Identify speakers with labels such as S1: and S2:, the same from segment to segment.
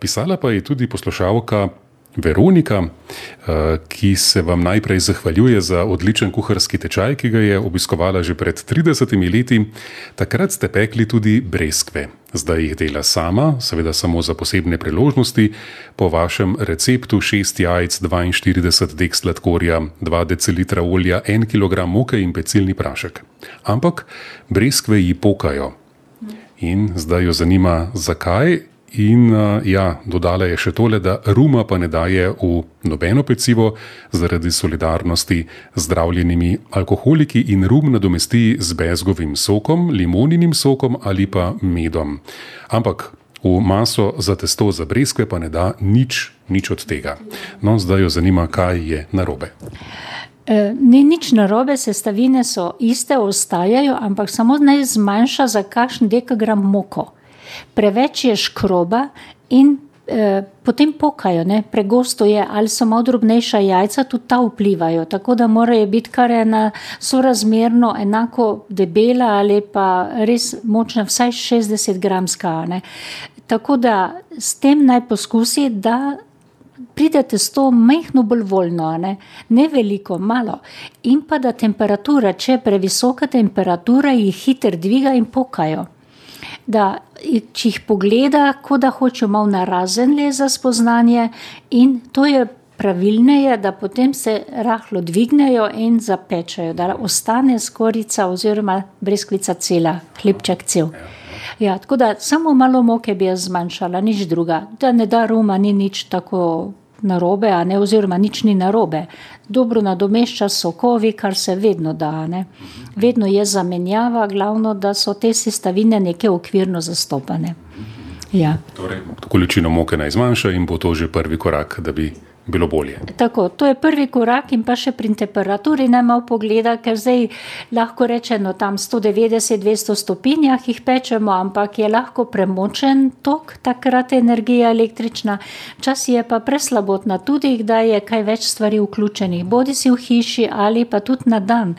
S1: Pisala pa je tudi poslušalka Veronika, eh, ki se vam najprej zahvaljuje za odličen kuharski tečaj, ki ga je obiskovala že pred 30 leti. Takrat ste pekli tudi breskve. Zdaj jih dela sama, seveda samo za posebne priložnosti, po vašem receptu 6 jajc, 42 dek sladkorja, 2 decilitra olja, 1 kg moke in pecilni prašek. Ampak breskve ji pokajo. In zdaj jo zanima, zakaj In ja, dodala je še tole, da ruma pa ne daje v nobeno pecivo zaradi solidarnosti z zdravljenimi alkoholiki in rum nadomesti z bezgovim sokom, limoninim sokom ali pa medom. Ampak v maso za testo za breskve pa ne da nič, nič od tega. No, zdaj jo zanima, kaj je narobe.
S2: E, ni nič narobe, sestavine so iste, ostajajo, ampak samo naj zmanjša za kakšen dekagram moko preveč je škroba in eh, potem pokajo, ne? pregosto je, ali so malo drobnejša jajca, tudi ta vplivajo. Tako da morajo biti kar ena sorazmerno enako debela ali pa res močna, vsaj 60 gramska. Ne? Tako da s tem naj poskusi, da. Pridete s to majhno bolj voljno, ne? ne veliko, malo. In pa da temperatura, če je previsoka temperatura, jih hitro dviga in pokajo da če jih pogleda, kot da hoče malo narazen le za spoznanje, in to je pravilneje, da potem se rahlo dvignejo in zapečajo, da ostane skorica oziroma brezkvica cela, hlebček cel. Ja, tako da samo malo moke bi jaz zmanjšala, nič druga. Da ne da ruma, ni nič tako narobe, ne, oziroma nič ni narobe. Dobro nadomešča sokovi, kar se vedno da. Ne. Vedno je zamenjava, glavno, da so te sestavine neke okvirno zastopane. Ja.
S1: Torej, količino moke naj zmanjša in bo to že prvi korak, da bi bilo bolje.
S2: Tako, to je prvi korak, in pa še pri temperaturi ne malo pogleda, ker zdaj lahko rečemo tam 190-200 stopinjah jih pečemo, ampak je lahko premočen tok, takrat je energija električna, čas je pa preslabotna, tudi da je kaj več stvari vključenih, bodi si v hiši ali pa tudi na dan.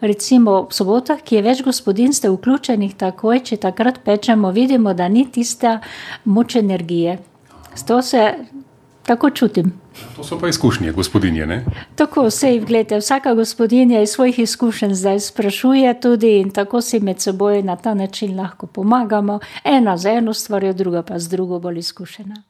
S2: Recimo v sobotah, ki je več gospodinstev vključenih, takoj, če takrat pečemo, vidimo, da ni tista moč energije. Zato se tako čutim.
S1: To so pa izkušnje, gospodinje. Ne?
S2: Tako se jih glede. Vsaka gospodinja iz svojih izkušenj zdaj sprašuje tudi in tako si med seboj na ta način lahko pomagamo. Ena z eno stvarjo, druga pa z drugo bolj izkušena.